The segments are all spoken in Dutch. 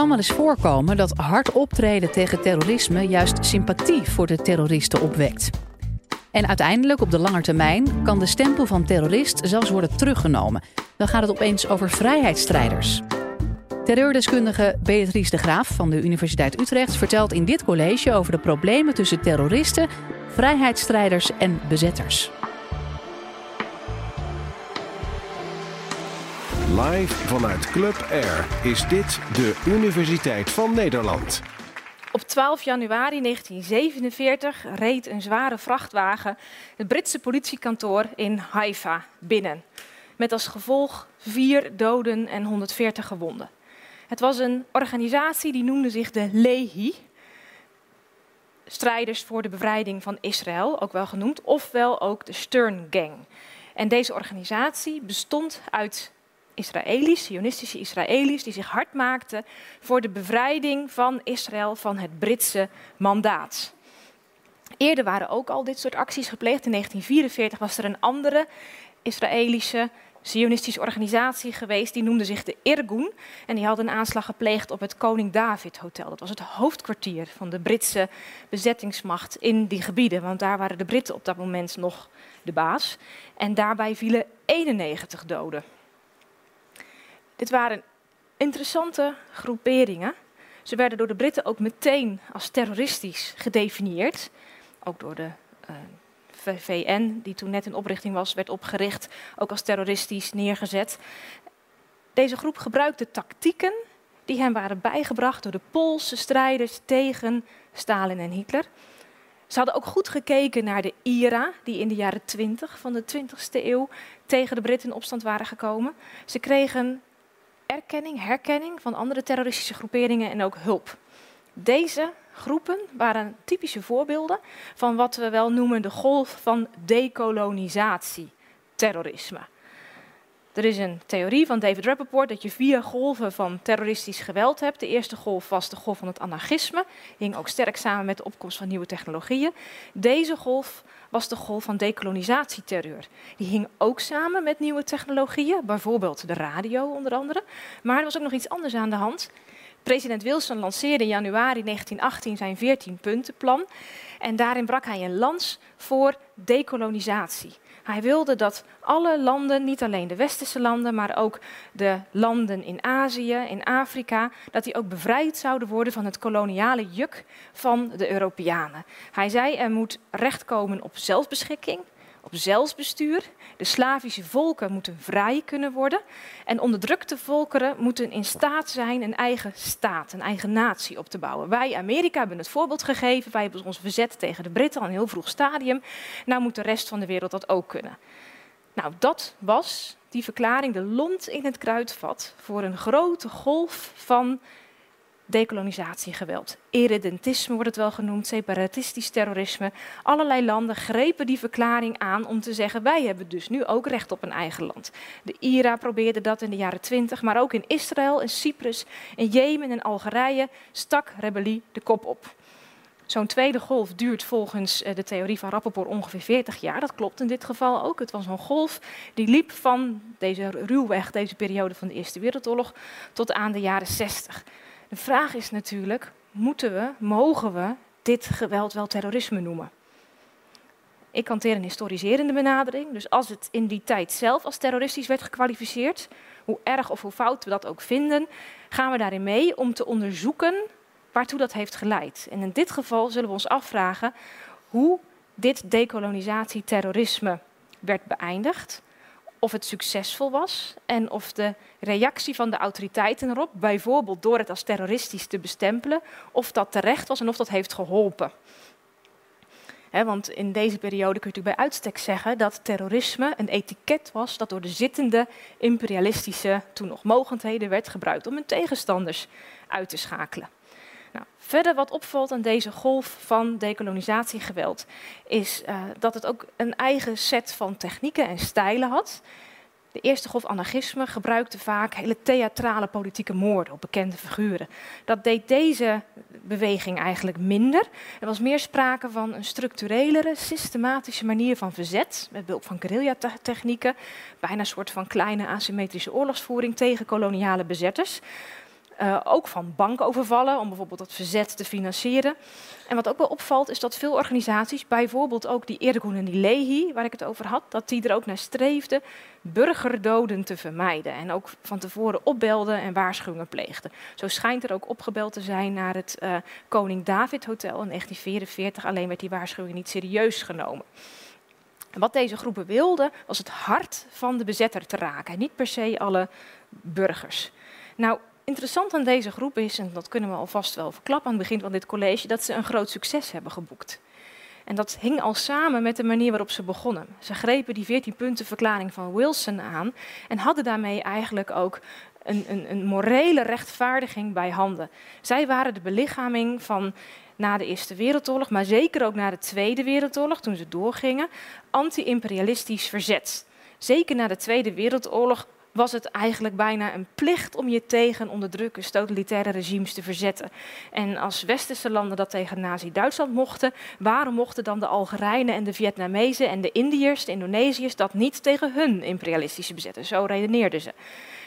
kan wel eens voorkomen dat hard optreden tegen terrorisme juist sympathie voor de terroristen opwekt. En uiteindelijk, op de lange termijn, kan de stempel van terrorist zelfs worden teruggenomen. Dan gaat het opeens over vrijheidsstrijders. Terreurdeskundige Beatrice de Graaf van de Universiteit Utrecht vertelt in dit college over de problemen tussen terroristen, vrijheidsstrijders en bezetters. Live vanuit Club Air is dit de Universiteit van Nederland. Op 12 januari 1947 reed een zware vrachtwagen het Britse politiekantoor in Haifa binnen. Met als gevolg vier doden en 140 gewonden. Het was een organisatie die noemde zich de Lehi. Strijders voor de bevrijding van Israël, ook wel genoemd, ofwel ook de Stern Gang. En deze organisatie bestond uit Israëli's, Zionistische Israëli's, die zich hard maakten voor de bevrijding van Israël van het Britse mandaat. Eerder waren ook al dit soort acties gepleegd. In 1944 was er een andere Israëlische Zionistische organisatie geweest, die noemde zich de Irgun. En die had een aanslag gepleegd op het Koning David Hotel. Dat was het hoofdkwartier van de Britse bezettingsmacht in die gebieden. Want daar waren de Britten op dat moment nog de baas. En daarbij vielen 91 doden. Dit waren interessante groeperingen. Ze werden door de Britten ook meteen als terroristisch gedefinieerd. Ook door de uh, eh, VN, die toen net in oprichting was, werd opgericht, ook als terroristisch neergezet. Deze groep gebruikte tactieken die hem waren bijgebracht door de Poolse strijders tegen Stalin en Hitler. Ze hadden ook goed gekeken naar de IRA, die in de jaren 20 van de 20ste eeuw tegen de Britten in opstand waren gekomen. Ze kregen erkenning, herkenning van andere terroristische groeperingen en ook hulp. Deze groepen waren typische voorbeelden van wat we wel noemen de golf van dekolonisatie, terrorisme. Er is een theorie van David Rappaport dat je vier golven van terroristisch geweld hebt. De eerste golf was de golf van het anarchisme, hing ook sterk samen met de opkomst van nieuwe technologieën. Deze golf was de golf van decolonisatieterreur. Die hing ook samen met nieuwe technologieën, bijvoorbeeld de radio onder andere. Maar er was ook nog iets anders aan de hand. President Wilson lanceerde in januari 1918 zijn 14-puntenplan. En daarin brak hij een lans voor dekolonisatie. Hij wilde dat alle landen, niet alleen de westerse landen, maar ook de landen in Azië, in Afrika, dat die ook bevrijd zouden worden van het koloniale juk van de Europeanen. Hij zei er moet recht komen op zelfbeschikking, op zelfbestuur. De Slavische volken moeten vrij kunnen worden. En onderdrukte volkeren moeten in staat zijn een eigen staat, een eigen natie op te bouwen. Wij, Amerika, hebben het voorbeeld gegeven. Wij hebben ons verzet tegen de Britten al een heel vroeg stadium. Nou moet de rest van de wereld dat ook kunnen. Nou, dat was die verklaring de lont in het kruidvat voor een grote golf van decolonisatiegeweld. Irredentisme wordt het wel genoemd, separatistisch terrorisme. Allerlei landen grepen die verklaring aan om te zeggen: wij hebben dus nu ook recht op een eigen land. De IRA probeerde dat in de jaren twintig, maar ook in Israël, in Cyprus, in Jemen en Algerije stak rebellie de kop op. Zo'n tweede golf duurt volgens eh, de theorie van Rappaport ongeveer 40 jaar. Dat klopt in dit geval ook. Het was een golf die liep van deze ruwweg, deze periode van de Eerste Wereldoorlog, tot aan de jaren 60. De vraag is natuurlijk, moeten we, mogen we dit geweld wel terrorisme noemen? Ik hanteer een historiserende benadering. Dus als het in die tijd zelf als terroristisch werd gekwalificeerd, hoe erg of hoe fout we dat ook vinden, gaan we daarin mee om te onderzoeken waartoe dat heeft geleid. En in dit geval zullen we ons afvragen hoe dit decolonisatieterrorisme werd beëindigd of het succesvol was en of de reactie van de autoriteiten erop, bijvoorbeeld door het als terroristisch te bestempelen, of dat terecht was en of dat heeft geholpen. want in deze periode kun je natuurlijk bij uitstek zeggen dat terrorisme een etiket was dat door de zittende imperialistische, toen nog mogendheden, werd gebruikt om hun tegenstanders uit te schakelen. Nou, verder wat opvalt aan deze golf van decolonisatiegeweld is uh, dat het ook een eigen set van technieken en stijlen had. De eerste golf anarchisme gebruikte vaak hele theatrale politieke moorden op bekende figuren. Dat deed deze beweging eigenlijk minder. Er was meer sprake van een structurelere, systematische manier van verzet, met behulp van guerrilla-technieken, bijna een soort van kleine asymmetrische oorlogsvoering tegen koloniale bezetters. Uh, ook van bankovervallen, om bijvoorbeeld het verzet te financieren. En wat ook wel opvalt, is dat veel organisaties, bijvoorbeeld ook die Ergun en die Lehi, waar ik het over had, dat die er ook naar streefden burgerdoden te vermijden. En ook van tevoren opbelden en waarschuwingen pleegden. Zo schijnt er ook opgebeld te zijn naar het uh, Koning David Hotel in 1944. Alleen werd die waarschuwing niet serieus genomen. En wat deze groepen wilden, was het hart van de bezetter te raken. niet per se alle burgers. Nou, interessant aan deze groep is, en dat kunnen we alvast wel verklappen aan het begin van dit college, dat ze een groot succes hebben geboekt. En dat hing al samen met de manier waarop ze begonnen. Ze grepen die 14 punten verklaring van Wilson aan en hadden daarmee eigenlijk ook een, een, een morele rechtvaardiging bij handen. Zij waren de belichaming van na de Eerste Wereldoorlog, maar zeker ook na de Tweede Wereldoorlog, toen ze doorgingen, anti-imperialistisch verzet. Zeker na de Tweede Wereldoorlog was het eigenlijk bijna een plicht om je tegen onderdrukkers, totalitaire regimes te verzetten. En als westerse landen dat tegen Nazi-Duitsland mochten, waarom mochten dan de Algerijnen en de Vietnamezen en de Indiërs, de Indonesiërs dat niet tegen hun imperialistische bezetters? Zo redeneerden ze.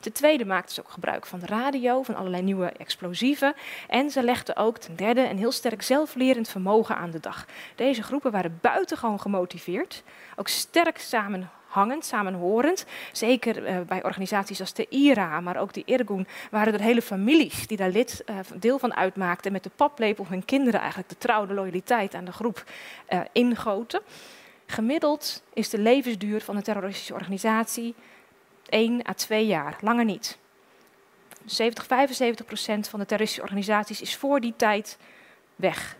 Ten tweede maakten ze ook gebruik van de radio, van allerlei nieuwe explosieven. En ze legden ook ten derde een heel sterk zelflerend vermogen aan de dag. Deze groepen waren buitengewoon gemotiveerd, ook sterk samenhangend, samenhorend. Zeker uh, bij organisaties als de IRA, maar ook de Irgun, waren er hele families die daar lid, uh, deel van uitmaakten. Met de paplepel hun kinderen eigenlijk de trouwde loyaliteit aan de groep uh, ingoten. Gemiddeld is de levensduur van een terroristische organisatie 1 à 2 jaar, langer niet. 70, 75 procent van de terroristische organisaties is voor die tijd weg.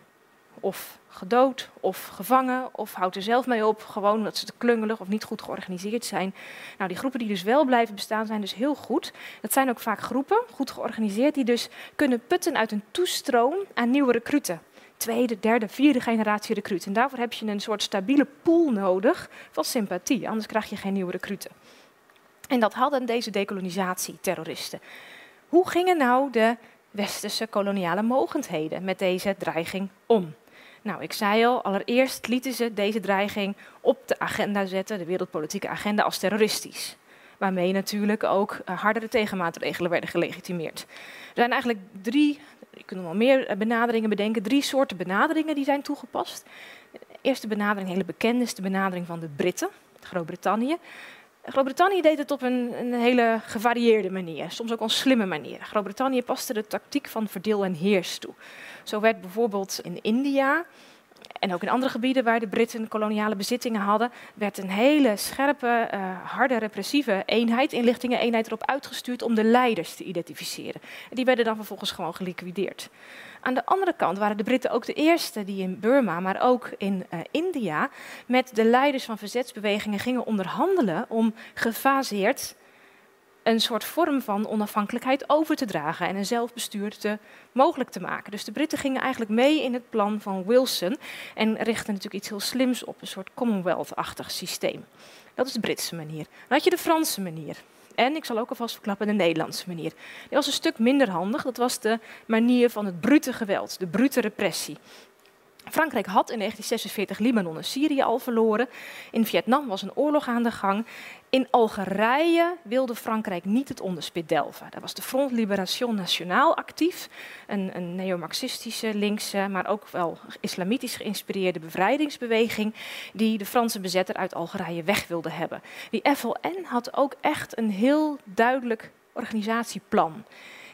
Of gedood, of gevangen, of houdt er zelf mee op, gewoon omdat ze te klungelig of niet goed georganiseerd zijn. Nou, die groepen die dus wel blijven bestaan, zijn dus heel goed. Dat zijn ook vaak groepen, goed georganiseerd, die dus kunnen putten uit een toestroom aan nieuwe recruten. Tweede, derde, vierde generatie recruten. En daarvoor heb je een soort stabiele pool nodig van sympathie, anders krijg je geen nieuwe recruten. En dat hadden deze decolonisatieterroristen. Hoe gingen nou de westerse koloniale mogendheden met deze dreiging om? Nou, ik zei al, allereerst lieten ze deze dreiging op de agenda zetten, de wereldpolitieke agenda, als terroristisch. Waarmee natuurlijk ook uh, hardere tegenmaatregelen werden gelegitimeerd. Er zijn eigenlijk drie, je kunt nog wel meer eh, benaderingen bedenken, drie soorten benaderingen die zijn toegepast. De eerste benadering, hele bekende, is de benadering van de Britten, Groot-Brittannië. Groot-Brittannië deed het op een, een, hele gevarieerde manier, soms ook een slimme manier. Groot-Brittannië paste de tactiek van verdeel en heers toe. Zo werd bijvoorbeeld in India en ook in andere gebieden waar de Britten koloniale bezittingen hadden, werd een hele scherpe, uh, harde, repressieve eenheid, inlichtingeneenheid erop uitgestuurd om de leiders te identificeren. En die werden dan vervolgens gewoon geliquideerd. Aan de andere kant waren de Britten ook de eerste die in Burma, maar ook in uh, India, met de leiders van verzetsbewegingen gingen onderhandelen om gefaseerd een soort vorm van onafhankelijkheid over te dragen en een zelfbestuur te, mogelijk te maken. Dus de Britten gingen eigenlijk mee in het plan van Wilson en richtten natuurlijk iets heel slims op, een soort Commonwealth-achtig systeem. Dat is de Britse manier. Dan had je de Franse manier. En ik zal ook alvast verklappen de Nederlandse manier. Die was een stuk minder handig. Dat was de manier van het brute geweld, de brute repressie. Frankrijk had in 1946 Libanon en Syrië al verloren. In Vietnam was een oorlog aan de gang. In Algerije wilde Frankrijk niet het onderspit delven. Daar was de Front Libération Nationale actief, een, een neo-marxistische, linkse, maar ook wel islamitisch geïnspireerde bevrijdingsbeweging, die de Franse bezetter uit Algerije weg wilde hebben. Die FLN had ook echt een heel duidelijk organisatieplan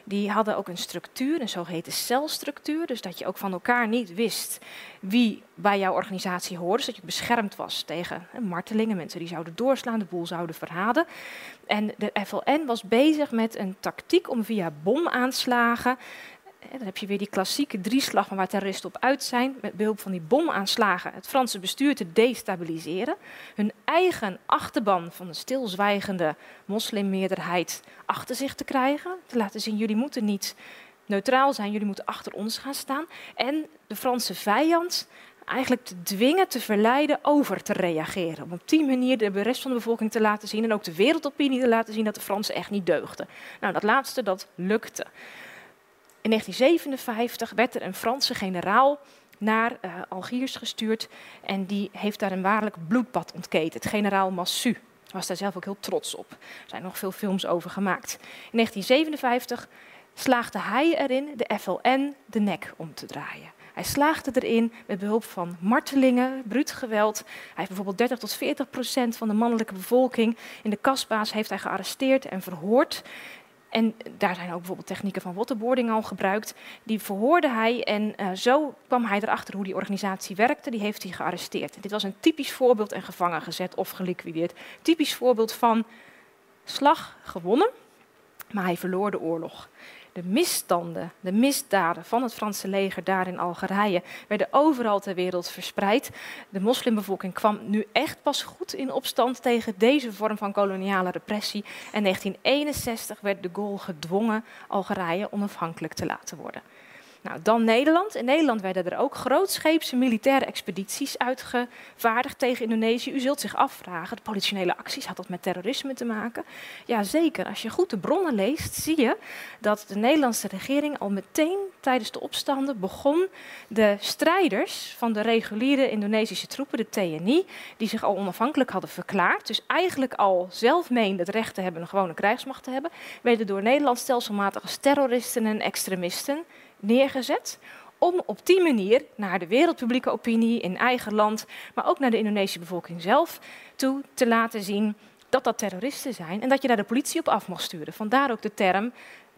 die hadden ook een structuur, een zogeheten celstructuur. Dus dat je ook van elkaar niet wist wie bij jouw organisatie hoorde. Dus dat je beschermd was tegen martelingen, mensen die zouden doorslaan, de boel zouden verraden. En de FLN was bezig met een tactiek om via bomaanslagen dan heb je weer die klassieke drieslag van waar terroristen op uit zijn, met behulp van die bomaanslagen het Franse bestuur te destabiliseren, hun eigen achterban van de stilzwijgende moslimmeerderheid achter zich te krijgen, te laten zien jullie moeten niet neutraal zijn, jullie moeten achter ons gaan staan en de Franse vijand eigenlijk te dwingen, te verleiden over te reageren. Om op die manier de rest van de bevolking te laten zien en ook de wereldopinie te laten zien dat de Fransen echt niet deugden. Nou, dat laatste, dat lukte. In 1957 werd er een Franse generaal naar uh, Algiers gestuurd en die heeft daar een waarlijk bloedbad ontketend. Generaal Massu was daar zelf ook heel trots op. Er zijn nog veel films over gemaakt. In 1957 slaagde hij erin de FLN de nek om te draaien. Hij slaagde erin met behulp van martelingen, bruut geweld. Hij heeft bijvoorbeeld 30 tot 40 procent van de mannelijke bevolking in de kasbaas heeft hij gearresteerd en verhoord. En daar zijn ook bijvoorbeeld technieken van waterboarding al gebruikt. Die verhoorde hij en uh, zo kwam hij erachter hoe die organisatie werkte. Die heeft hij gearresteerd. dit was een typisch voorbeeld en gevangen gezet of geliquideerd. Typisch voorbeeld van slag gewonnen, maar hij verloor de oorlog de misstanden, de misdaden van het Franse leger daar in Algerije werden overal ter wereld verspreid. De moslimbevolking kwam nu echt pas goed in opstand tegen deze vorm van koloniale repressie. En 1961 werd de Gaulle gedwongen Algerije onafhankelijk te laten worden. Nou, dan Nederland. In Nederland werden er ook grootscheepse militaire expedities uitgevaardigd tegen Indonesië. U zult zich afvragen, de politionele acties, had dat met terrorisme te maken? Jazeker, als je goed de bronnen leest, zie je dat de Nederlandse regering al meteen tijdens de opstanden begon de strijders van de reguliere Indonesische troepen, de TNI, die zich al onafhankelijk hadden verklaard, dus eigenlijk al zelf meenden het recht te hebben een gewone krijgsmacht te hebben, werden door Nederland stelselmatig als terroristen en extremisten neergezet om op die manier naar de wereldpublieke opinie in eigen land, maar ook naar de Indonesische bevolking zelf toe te laten zien dat dat terroristen zijn en dat je daar de politie op af mocht sturen. Vandaar ook de term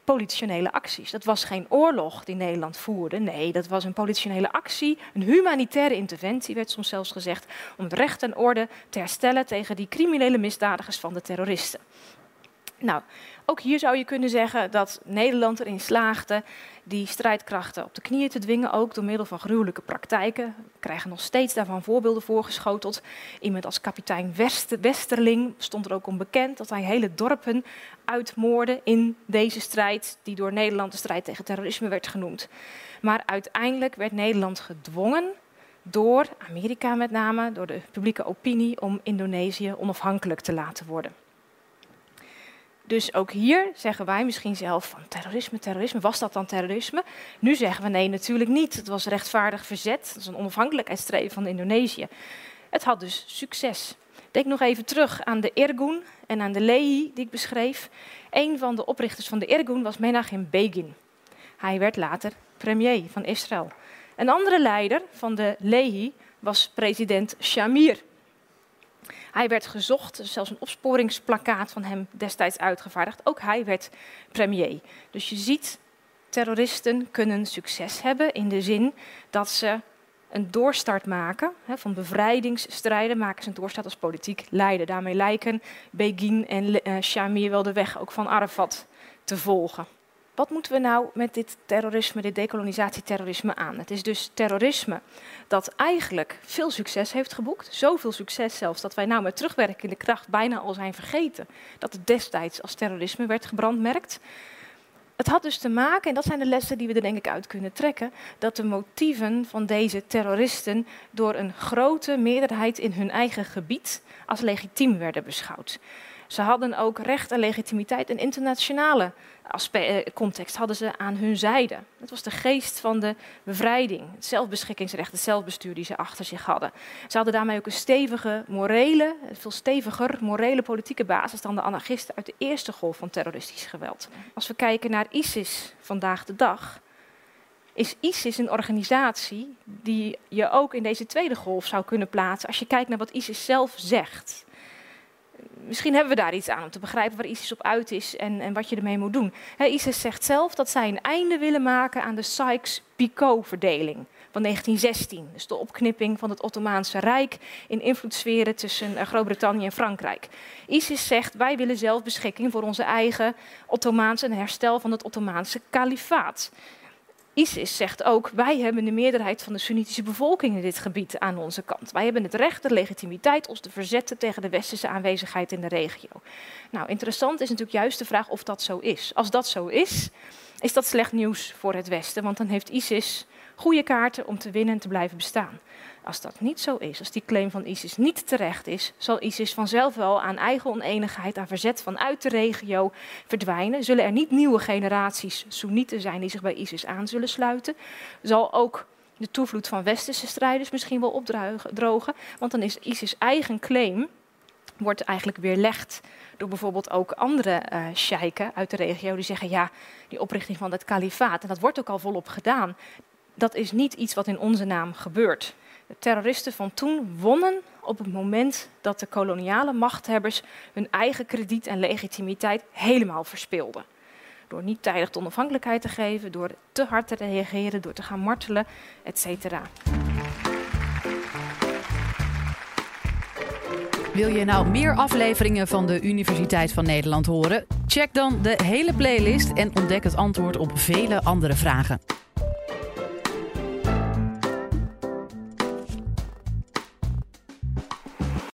politionele acties. Dat was geen oorlog die Nederland voerde. Nee, dat was een politionele actie, een humanitaire interventie, werd soms zelfs gezegd, om recht en orde te herstellen tegen die criminele misdadigers van de terroristen. Nou, ook hier zou je kunnen zeggen dat Nederland erin slaagde die strijdkrachten op de knieën te dwingen, ook door middel van gruwelijke praktijken. We krijgen nog steeds daarvan voorbeelden voorgeschoteld. Iemand als kapitein Westerling stond er ook onbekend dat hij hele dorpen uitmoordde in deze strijd, die door Nederland de strijd tegen terrorisme werd genoemd. Maar uiteindelijk werd Nederland gedwongen door Amerika met name, door de publieke opinie, om Indonesië onafhankelijk te laten worden. Dus ook hier zeggen wij misschien zelf van terrorisme, terrorisme, was dat dan terrorisme? Nu zeggen we nee, natuurlijk niet. Het was rechtvaardig verzet, dat is een onafhankelijkheidsstreven van Indonesië. Het had dus succes. Denk nog even terug aan de Irgun en aan de Lehi die ik beschreef. Een van de oprichters van de Irgun was Menachem Begin. Hij werd later premier van Israël. Een andere leider van de Lehi was president Shamir. Hij werd gezocht, zelfs een opsporingsplakkaat van hem destijds uitgevaardigd. Ook hij werd premier. Dus je ziet, terroristen kunnen succes hebben in de zin dat ze een doorstart maken. Hè, van bevrijdingsstrijden maken ze een doorstart als politiek leider. Daarmee lijken Begin en uh, Shamir wel de weg ook van Arafat te volgen. Wat moeten we nou met dit terrorisme, dit decolonisatieterrorisme aan? Het is dus terrorisme dat eigenlijk veel succes heeft geboekt. Zoveel succes zelfs dat wij nou met terugwerkende kracht bijna al zijn vergeten dat het destijds als terrorisme werd gebrandmerkt. Het had dus te maken, en dat zijn de lessen die we er denk ik uit kunnen trekken, dat de motieven van deze terroristen door een grote meerderheid in hun eigen gebied als legitiem werden beschouwd. Ze hadden ook recht en legitimiteit in internationale eh, context hadden ze aan hun zijde. Het was de geest van de bevrijding, het zelfbeschikkingsrecht, het zelfbestuur die ze achter zich hadden. Ze hadden daarmee ook een stevige morele, veel steviger morele politieke basis dan de anarchisten uit de eerste golf van terroristisch geweld. Als we kijken naar ISIS vandaag de dag, is ISIS een organisatie die je ook in deze tweede golf zou kunnen plaatsen als je kijkt naar wat ISIS zelf zegt misschien hebben we daar iets aan om te begrijpen waar ISIS op uit is en, en wat je ermee moet doen. ISIS zegt zelf dat zij een einde willen maken aan de Sykes-Picot-verdeling van 1916. Dus de opknipping van het Ottomaanse Rijk in invloedssferen tussen eh, Groot-Brittannië en Frankrijk. ISIS zegt wij willen zelfbeschikking voor onze eigen Ottomaanse en herstel van het Ottomaanse kalifaat. ISIS zegt ook, wij hebben de meerderheid van de Soenitische bevolking in dit gebied aan onze kant. Wij hebben het recht, de legitimiteit ons te verzetten tegen de westerse aanwezigheid in de regio. Nou, interessant is natuurlijk juist de vraag of dat zo is. Als dat zo is, is dat slecht nieuws voor het Westen, want dan heeft ISIS goede kaarten om te winnen en te blijven bestaan. Als dat niet zo is, als die claim van ISIS niet terecht is, zal ISIS vanzelf wel aan eigen oneenigheid, aan verzet vanuit de regio verdwijnen. Zullen er niet nieuwe generaties Soenieten zijn die zich bij ISIS aan zullen sluiten? Zal ook de toevloed van westerse strijders misschien wel opdrogen, want dan is ISIS eigen claim wordt eigenlijk weerlegd door bijvoorbeeld ook andere uh, sheiken uit de regio die zeggen ja, die oprichting van het kalifaat, en dat wordt ook al volop gedaan, dat is niet iets wat in onze naam gebeurt. De terroristen van toen wonnen op het moment dat de koloniale machthebbers hun eigen krediet en legitimiteit helemaal verspeelden. Door niet tijdig de onafhankelijkheid te geven, door te hard te reageren, door te gaan martelen, etc. Wil je nou meer afleveringen van de Universiteit van Nederland horen? Check dan de hele playlist en ontdek het antwoord op vele andere vragen.